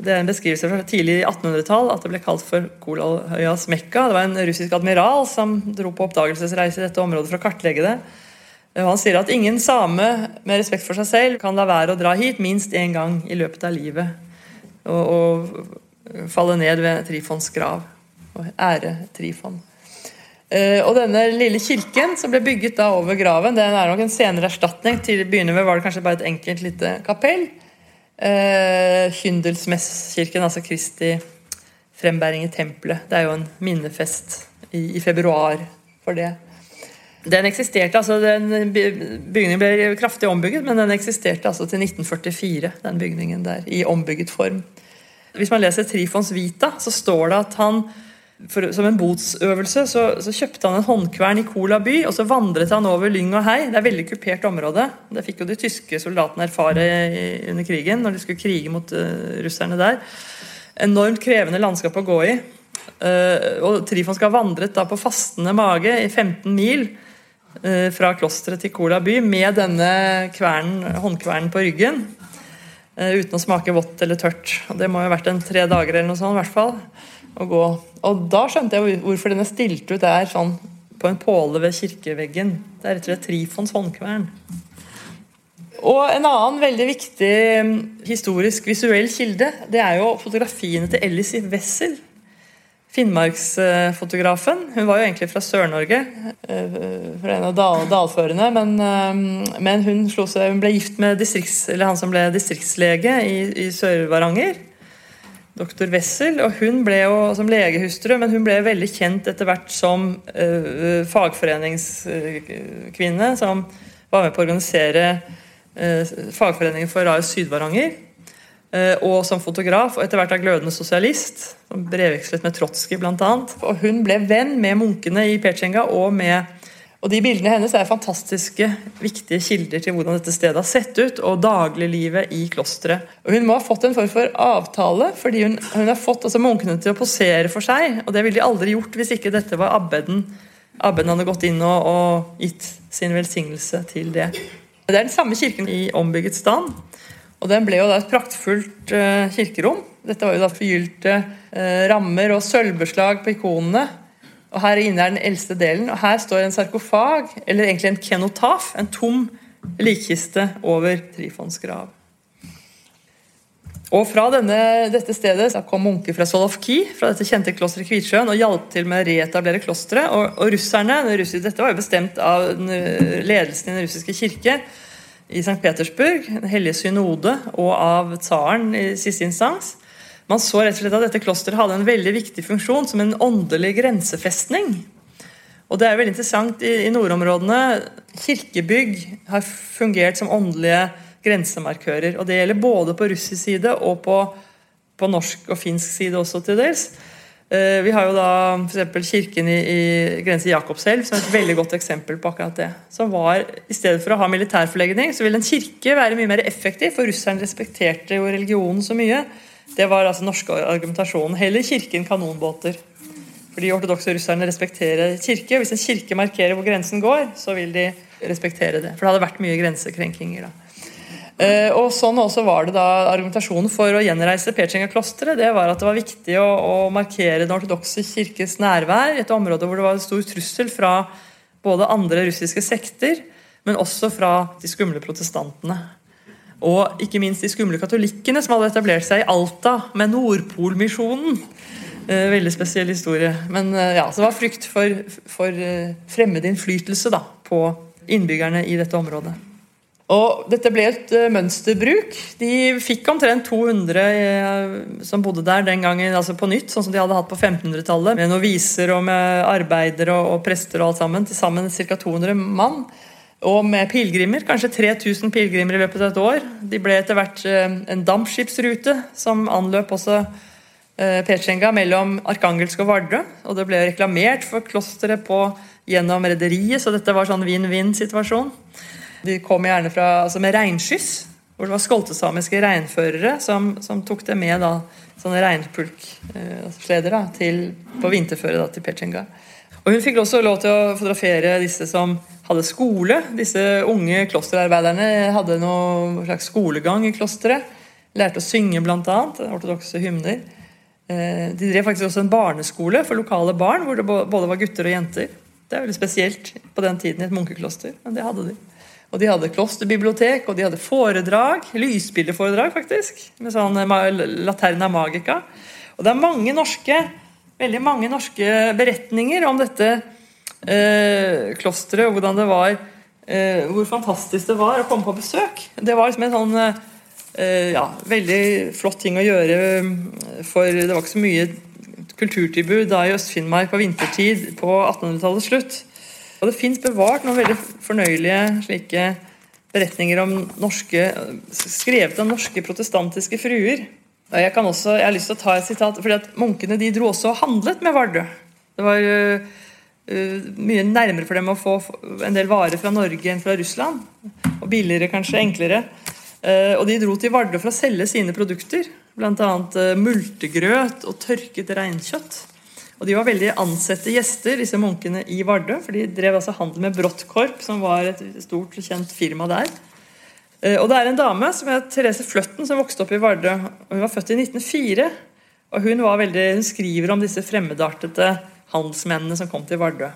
det er en beskrivelse fra tidlig 1800-tall at det ble kalt for Kolalhøyas Mekka. Det var en russisk admiral som dro på oppdagelsesreise i dette området for å kartlegge det. Han sier at ingen same med respekt for seg selv kan la være å dra hit minst én gang i løpet av livet og, og falle ned ved Trifons grav og ære Trifon. Uh, og denne lille kirken som ble bygget da over graven, den er nok en senere erstatning. Til å begynne med var det kanskje bare et enkelt lite kapell. Uh, Hyndelsmesskirken, altså Kristi frembæring i tempelet. Det er jo en minnefest i, i februar for det. Den eksisterte, altså den Bygningen ble kraftig ombygget, men den eksisterte altså til 1944, den bygningen der, i ombygget form. Hvis man leser Trifons Vita, så står det at han for, som en botsøvelse så, så, kjøpte han en håndkvern i Kola by, og så vandret han over lyng og hei. Det er veldig kupert område. Det fikk jo de tyske soldatene erfare i, under krigen, når de skulle krige mot uh, russerne der. Enormt krevende landskap å gå i. Uh, og Trifon skal ha vandret da på fastende mage i 15 mil uh, fra klosteret til Kola by med denne kvernen, håndkvernen på ryggen. uten å smake vått eller tørt. Og det må jo ha vært en tre dager eller noe sånt. I hvert fall å gå. Og da skjønte jeg hvorfor den er stilt ut der sånn på en påle ved kirkeveggen. Det er rett og slett Trifons håndkvern. Og En annen veldig viktig mm, historisk visuell kilde det er jo fotografiene til Ellis Wessel. Finnmarksfotografen. Hun var jo egentlig fra Sør-Norge, eh, fra en av dal dalførene. Men, eh, men hun, seg, hun, ble gift med han som ble distriktslege i, i Sør-Varanger doktor Wessel. og Hun ble jo som legehustru, men hun ble veldig kjent etter hvert som uh, fagforeningskvinne. Som var med på å organisere uh, fagforeningen for Raios Syd-Varanger. Uh, og som fotograf, og etter hvert av glødende sosialist. Som brevvekslet med Trotskij bl.a. Og hun ble venn med munkene i Petsjenga og med og De bildene hennes er fantastiske, viktige kilder til hvordan dette stedet har sett ut, og dagliglivet i klosteret. Og Hun må ha fått en form for avtale, fordi hun, hun har fått altså, munkene til å posere for seg. og Det ville de aldri gjort hvis ikke dette var abbeden. Abbeden hadde gått inn og, og gitt sin velsignelse til det. Det er den samme kirken i ombygget stand. Og Den ble jo da et praktfullt uh, kirkerom. Dette var jo da forgylte uh, rammer og sølvbeslag på ikonene. Og Her inne er den eldste delen, og her står en sarkofag, eller egentlig en kenotaf, en tom likkiste over Trifons grav. Og fra denne, dette stedet kom munker fra Solovki, fra dette kjente klosteret Kvitsjøen, og hjalp til med å reetablere klosteret. Og, og russerne, Dette var jo bestemt av ledelsen i den russiske kirke i St. Petersburg, Den hellige synode, og av tsaren i siste instans. Man så rett og slett at dette klosteret hadde en veldig viktig funksjon som en åndelig grensefestning. Og det er veldig interessant i, i nordområdene. Kirkebygg har fungert som åndelige grensemarkører. Og det gjelder både på russisk side og på, på norsk og finsk side også til dels. Eh, vi har jo da f.eks. kirken i, i grense Jakobselv som er et veldig godt eksempel på akkurat det. Som var, I stedet for å ha militærforlegning, så ville en kirke være mye mer effektiv, for russerne respekterte jo religionen så mye. Det var altså norske argumentasjonen. Heller kirken kanonbåter. Fordi ortodokse russerne respekterer kirke. Hvis en kirke markerer hvor grensen går, så vil de respektere det. For det hadde vært mye grensekrenkinger da. Uh, og sånn også var det da Argumentasjonen for å gjenreise Petsjenga-klosteret det var at det var viktig å, å markere den ortodokse kirkes nærvær i et område hvor det var en stor trussel fra både andre russiske sekter, men også fra de skumle protestantene. Og ikke minst de skumle katolikkene som hadde etablert seg i Alta med Nordpolmisjonen. Eh, veldig spesiell historie. Men eh, ja, så det var frykt for, for fremmed innflytelse da, på innbyggerne i dette området. Og dette ble et uh, mønsterbruk. De fikk omtrent 200 uh, eh, som bodde der den gangen, altså på nytt, sånn som de hadde hatt på 1500-tallet. Med noviser og med arbeidere og, og, prester og alt sammen. Til sammen ca. 200 mann. Og med pilegrimer. Kanskje 3000 pilegrimer i løpet av et år. De ble etter hvert uh, en dampskipsrute som anløp også uh, Petsjenga mellom Arkangelsk og Vardø. Og det ble reklamert for klosteret gjennom rederiet, så dette var sånn vinn-vinn-situasjon. De kom gjerne fra, altså med regnskyss, hvor det var skoltesamiske reinførere som, som, tok det med da, sånne reinpulksleder eh, til, på vinterføre da, til Pechenga. Og Hun fikk også lov til å fotografere disse som hadde skole. Disse unge klosterarbeiderne hadde noe slags skolegang i klosteret. Lærte å synge, bl.a. Ortodokse hymner. Eh, de drev faktisk også en barneskole for lokale barn, hvor det både var gutter og jenter. Det er veldig spesielt på den tiden i et munkekloster, men det hadde de. Og de hadde klosterbibliotek, og de hadde foredrag. Lysbildeforedrag, faktisk. Med sånn Laterna Magica. Og det er mange norske, veldig mange norske beretninger om dette eh, klosteret, og hvordan det var eh, Hvor fantastisk det var å komme på besøk. Det var liksom en sånn eh, ja, veldig flott ting å gjøre, for det var ikke så mye kulturtilbud da i Øst-Finnmark på vintertid på 1800-tallets slutt. Og det fins bevart noen veldig fornøyelige slike beretninger om norske, skrevet av norske protestantiske fruer. Jeg, også, jeg har lyst til å ta et sitat, fordi at Munkene de dro også og handlet med Vardø. Det var uh, mye nærmere for dem å få en del varer fra Norge enn fra Russland. Og billigere, kanskje. Enklere. Uh, og de dro til Vardø for å selge sine produkter. Bl.a. Uh, multegrøt og tørket reinkjøtt. Og De var veldig ansette gjester, disse munkene i Vardø. For de drev altså handel med Brottkorp, som var et stort, kjent firma der. Eh, og det er en dame som heter Therese Fløtten, som vokste opp i Vardø. Hun var født i 1904. Og hun, veldig, hun skriver om disse fremmedartede handelsmennene som kom til Vardø.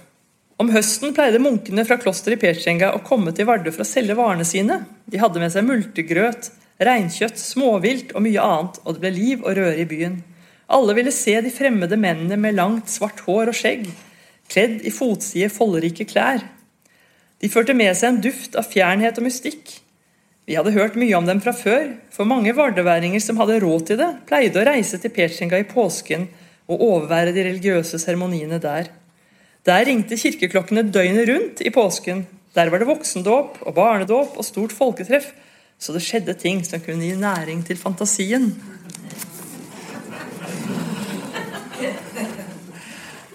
Om høsten pleide munkene fra klosteret i Petsjenga å komme til Vardø for å selge varene sine. De hadde med seg multegrøt, reinkjøtt, småvilt og mye annet, og det ble liv og røre i byen. Alle ville se de fremmede mennene med langt, svart hår og skjegg, kledd i fotside, folderike klær. De førte med seg en duft av fjernhet og mystikk. Vi hadde hørt mye om dem fra før, for mange vardeværinger som hadde råd til det, pleide å reise til Petsjenga i påsken og overvære de religiøse seremoniene der. Der ringte kirkeklokkene døgnet rundt i påsken. Der var det voksendåp og barnedåp og stort folketreff, så det skjedde ting som kunne gi næring til fantasien.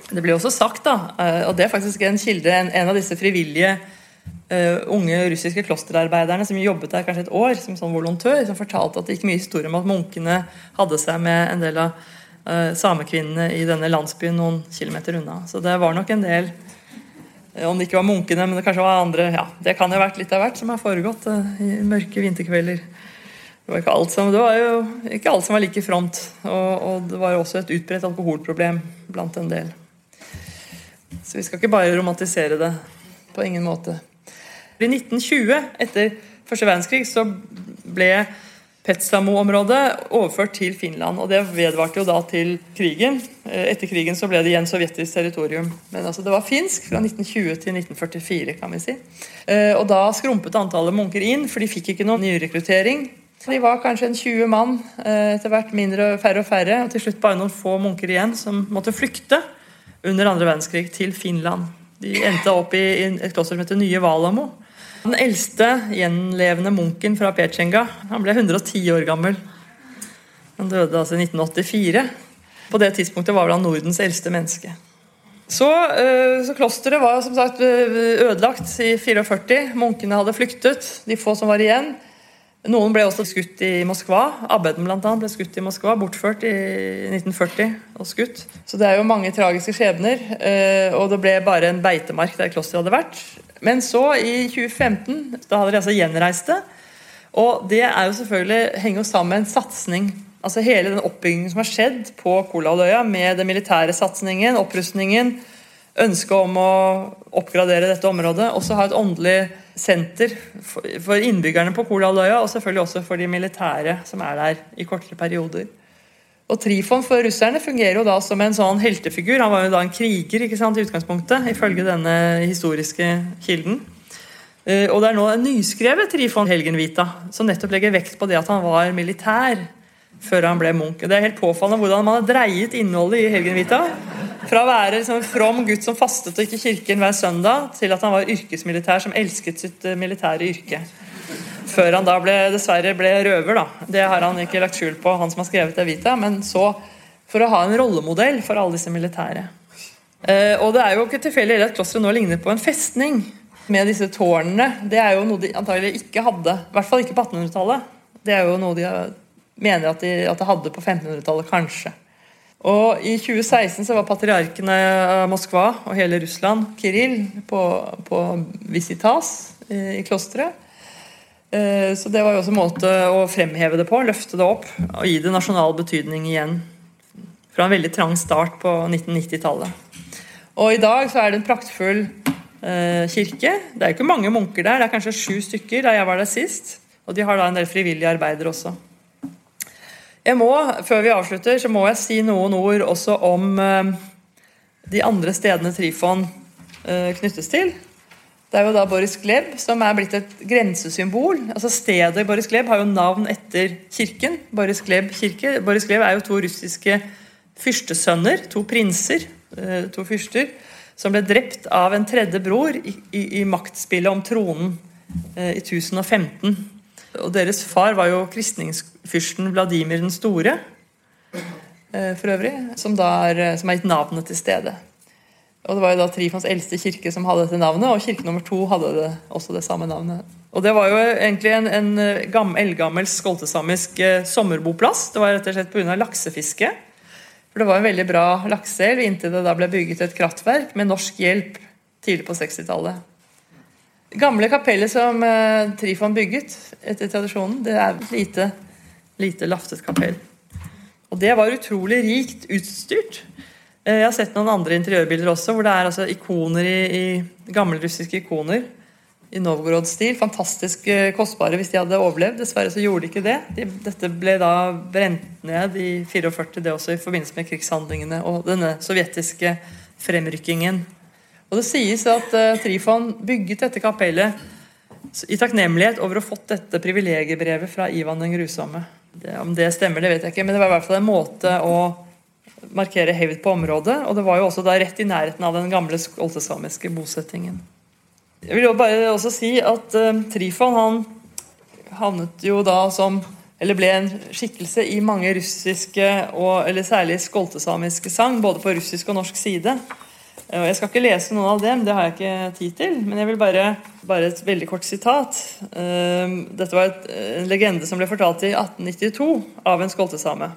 Det ble også sagt, da, eh, og det er faktisk en kilde, en, av disse frivillige uh, unge russiske klosterarbeiderne som jobbet der kanskje et år som sånn volontør, som fortalte at det gikk mye historie om at munkene hadde seg med en del av uh, samekvinnene i denne landsbyen noen kilometer unna. Så det var nok en del om det ikke var munkene, men det kanskje var andre ja, Det kan jo ha vært litt av hvert som har foregått uh, i mørke vinterkvelder. Det var, ikke alt som, det var jo ikke alt som var like front. Og, og det var også et utbredt alkoholproblem blant en del. Så vi skal ikke bare romantisere det. På ingen måte. I 1920, etter første verdenskrig, så ble Petsamo-området overført til Finland. og Det vedvarte jo da til krigen. Eh, etter krigen så ble det igjen sovjetisk territorium. Men altså det var finsk fra 1920 til 1944, kan vi si. Eh, og Da skrumpet antallet munker inn, for de fikk ikke noen nyrekruttering. De var kanskje en 20 mann, eh, etter hvert mindre, og færre og færre. Og til slutt bare noen få munker igjen som måtte flykte under andre verdenskrig til Finland. De endte opp i et kloster som heter Nye Valamo. Den eldste gjenlevende munken fra Pechenga han ble 110 år gammel. Han døde altså i 1984. På det tidspunktet var han Nordens eldste menneske. Så, eh, så Klosteret var som sagt eh, ødelagt i 44. Munkene hadde flyktet, de få som var igjen. Noen ble også skutt i Moskva. Abbeden blant annet ble skutt i Moskva, bortført i 1940 og skutt. Så det er jo mange tragiske skjebner. Eh, og det ble bare en beitemark der klosteret hadde vært. Men så, i 2015, da hadde de altså gjenreist det. Og det er jo selvfølgelig, henger jo sammen med en satsing. Altså Hele den oppbyggingen som har skjedd på Kolaløya, med den militære satsingen, opprustningen, ønsket om å oppgradere dette området, også ha et åndelig senter for innbyggerne på Kolaløya, og selvfølgelig også for de militære som er der i kortere perioder. Og Trifon for russerne fungerer jo da som en sånn heltefigur. Han var jo da en kriger ikke sant, i utgangspunktet, ifølge denne historiske kilden. Eh, og det er nå en nyskrevet Trifon Helgenvita som nettopp legger vekt på det at han var militær før han ble munk. Det er helt påfallende hvordan man har dreiet innholdet i Helgenvita. Fra å være liksom en from gutt som fastet og gikk i kirken hver søndag, til at han var yrkesmilitær som elsket sitt eh, militære yrke. Før han da ble, dessverre ble røver. da. Det har han ikke lagt skjul på, han som har skrevet Evita. Men så for å ha en rollemodell for alle disse militære. Eh, og det er jo ikke tilfeldig at klosteret nå ligner på en festning med disse tårnene. Det er jo noe de antagelig ikke hadde. I hvert fall ikke på 1800-tallet. Det er jo noe de mener at de, at de hadde på 1500-tallet, kanskje. Og I 2016 så var patriarkene av Moskva og hele Russland, Kiril, på, på visitas i klosteret. Eh, så det var jo også en måte å fremheve det på, løfte det opp og gi det nasjonal betydning igjen. Fra en veldig trang start på 1990-tallet. Og i dag så er det en praktfull eh, kirke. Det er jo ikke mange munker der, det er kanskje sju stykker da jeg var der sist. Og de har da en del frivillige arbeidere også. Jeg må, Før vi avslutter, så må jeg si noen ord også om eh, de andre stedene Trifon knyttes til. Det er jo da Boris Gleb som er blitt et grensesymbol. Altså Stedet Boris Gleb har jo navn etter kirken. Boris Gleb kirke. Boris Gleb er jo to russiske fyrstesønner, to prinser, eh, to fyrster, som ble drept av en tredje bror i, i, i maktspillet om tronen eh, i 1015. Og Deres far var jo kristningsfyrsten Vladimir den store, eh, for øvrig, som, da er, som har gitt navnet til stedet. Og Det var jo da Trifons eldste kirke som hadde dette navnet, og kirke nummer to hadde det, også det samme navnet. Og Det var jo egentlig en, en eh, eldgammel skoltesamisk eh, sommerboplass. Det var rett og slett pga. laksefiske. For Det var en veldig bra lakseelv inntil det da ble bygget et kraftverk med norsk hjelp tidlig på 60-tallet. Gamle kapellet som eh, Trifon bygget etter tradisjonen, det er et lite, lite laftet kapell. Og det var utrolig rikt utstyrt. Eh, jeg har sett noen andre interiørbilder også, hvor det er altså ikoner i, i gammelrussiske ikoner i Novgorod-stil. Fantastisk eh, kostbare hvis de hadde overlevd. Dessverre så gjorde de ikke det. De, dette ble da brent ned i 44, det også i forbindelse med krigshandlingene og denne sovjetiske fremrykkingen. Og Det sies at uh, Trifon bygget dette kapellet i takknemlighet over å ha fått dette privilegiebrevet fra Ivan den grusomme. Det, om det stemmer, det vet jeg ikke, men det var i hvert fall en måte å markere hevd på området. Og det var jo også da rett i nærheten av den gamle skoltesamiske bosettingen. Jeg vil jo bare også si at uh, Trifon han havnet jo da som eller ble en skikkelse i mange russiske og eller særlig skoltesamiske sang, både på russisk og norsk side. Og Jeg skal ikke lese noen av dem, det har jeg ikke tid til. Men jeg vil bare, bare et veldig kort sitat. Uh, dette var et, en legende som ble fortalt i 1892 av en skoltesame.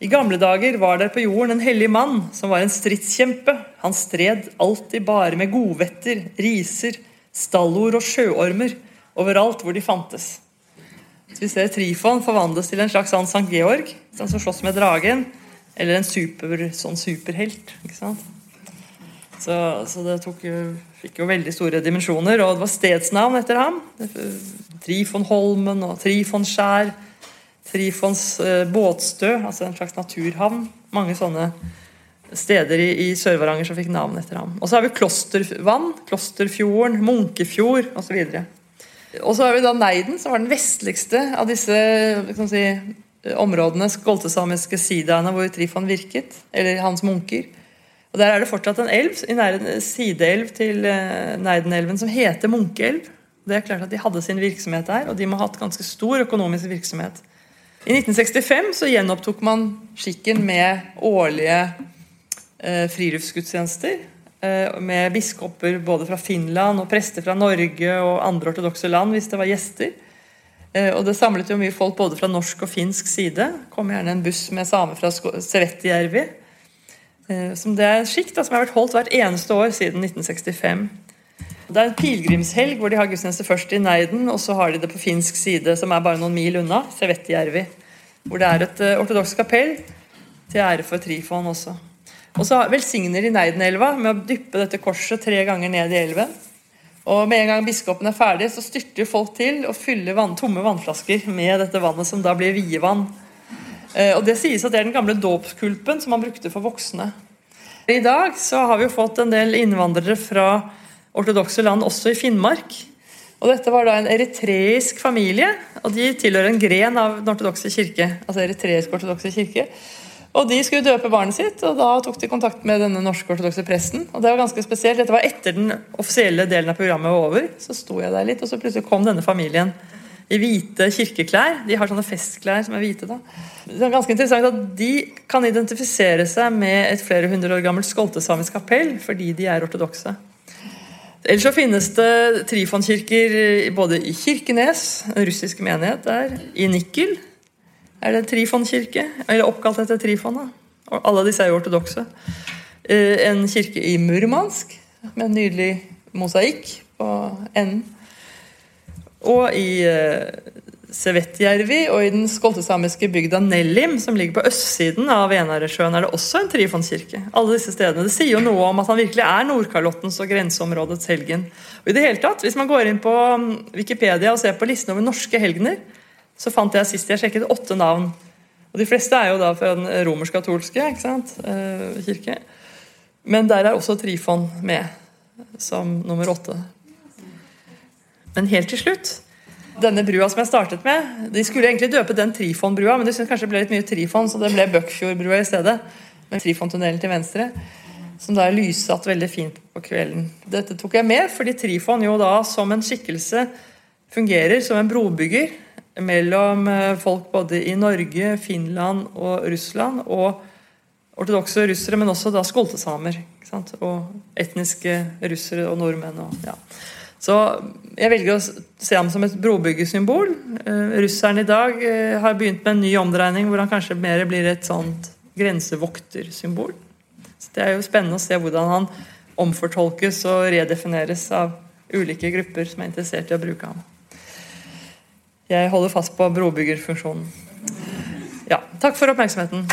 I gamle dager var der på jorden en hellig mann som var en stridskjempe. Han stred alltid bare med godvetter, riser, stallord og sjøormer overalt hvor de fantes. Så vi ser Trifon forvandles til en slags sånn Sankt Georg, som slåss med dragen. Eller en super, sånn superhelt. ikke sant? Så, så det jo, fikk jo veldig store dimensjoner. Og det var stedsnavn etter ham. Trifonholmen og Trifonskjær. Trifons eh, båtstø, altså en slags naturhavn. Mange sånne steder i, i Sør-Varanger som fikk navn etter ham. Og så har vi Klostervann, Klosterfjorden, Munkefjord osv. Og så har vi da Neiden, som var den vestligste av disse si, områdene, skoltesamiske sidaene hvor Trifon virket, eller hans munker. Og Der er det fortsatt en elv, en sideelv til eh, Neidenelven som heter Munkeelv. Det er klart at De hadde sin virksomhet der, og de må ha hatt ganske stor økonomisk virksomhet. I 1965 så gjenopptok man skikken med årlige eh, friluftsgudstjenester. Eh, med biskoper både fra Finland og prester fra Norge og andre ortodokse land hvis det var gjester. Eh, og Det samlet jo mye folk både fra norsk og finsk side. Kom gjerne en buss med samer fra Sevettijärvi Eh, som det er skikk da, som har vært holdt hvert eneste år siden 1965. Det er en pilegrimshelg hvor de har gudstjeneste først i Neiden, og så har de det på finsk side, som er bare noen mil unna, Sevettijärvi. Hvor det er et uh, ortodoks kapell til ære for Trifon også. Og så velsigner de Neidenelva med å dyppe dette korset tre ganger ned i elven. Og med en gang biskopen er ferdig, så styrter folk til og fyller vann, tomme vannflasker med dette vannet, som da blir vievann. Eh, og Det sies at det er den gamle dåpskulpen som man brukte for voksne. I dag så har vi jo fått en del innvandrere fra ortodokse land også i Finnmark. Og Dette var da en eritreisk familie, og de tilhører en gren av den ortodokse kirke. altså eritreisk ortodokse kirke. Og De skulle døpe barnet sitt, og da tok de kontakt med denne norsk-ortodokse presten. og Det var ganske spesielt. Dette var etter den offisielle delen av programmet var over. Så sto jeg der litt, og så plutselig kom denne familien i hvite kirkeklær. De har sånne festklær som er hvite. da. Det er ganske interessant at De kan identifisere seg med et flere hundre år gammelt skoltesamisk kapell fordi de er ortodokse. Ellers så finnes det trifonkirker både i Kirkenes, en russisk menighet der, i Nikkel er det trifonkirke, eller oppkalt etter Trifon. da. Og alle disse er jo ortodokse. Eh, en kirke i Murmansk med en nydelig mosaikk på enden. Og i Sevetjärvi og i den skoltesamiske bygda Nellim, som ligger på østsiden av Venaresjøen, er det også en trifonskirke. Alle disse stedene. Det sier jo noe om at han virkelig er Nordkalottens og grenseområdets helgen. Og i det hele tatt, Hvis man går inn på um, Wikipedia og ser på listen over norske helgener, så fant jeg sist jeg sjekket åtte navn. Og De fleste er jo da fra den romersk-katolske uh, kirke. Men der er også Trifon med som nummer åtte. Men helt til slutt denne brua som jeg startet med De skulle egentlig døpe den Trifon-brua, men de syntes kanskje det ble litt mye Trifon, så det ble Bøkfjordbrua i stedet. Med Trifon-tunnelen til venstre. Som da er lyssatt veldig fint på kvelden. Dette tok jeg med fordi Trifon jo da som en skikkelse fungerer som en brobygger mellom eh, folk både i Norge, Finland og Russland. Og ortodokse russere, men også da skoltesamer. Og etniske russere og nordmenn. Og, ja. Så jeg velger å se ham som et brobyggersymbol. Uh, russeren i dag uh, har begynt med en ny omdreining hvor han kanskje mer blir et sånt grensevoktersymbol. Så Det er jo spennende å se hvordan han omfortolkes og redefineres av ulike grupper som er interessert i å bruke ham. Jeg holder fast på brobyggerfunksjonen. Ja, takk for oppmerksomheten.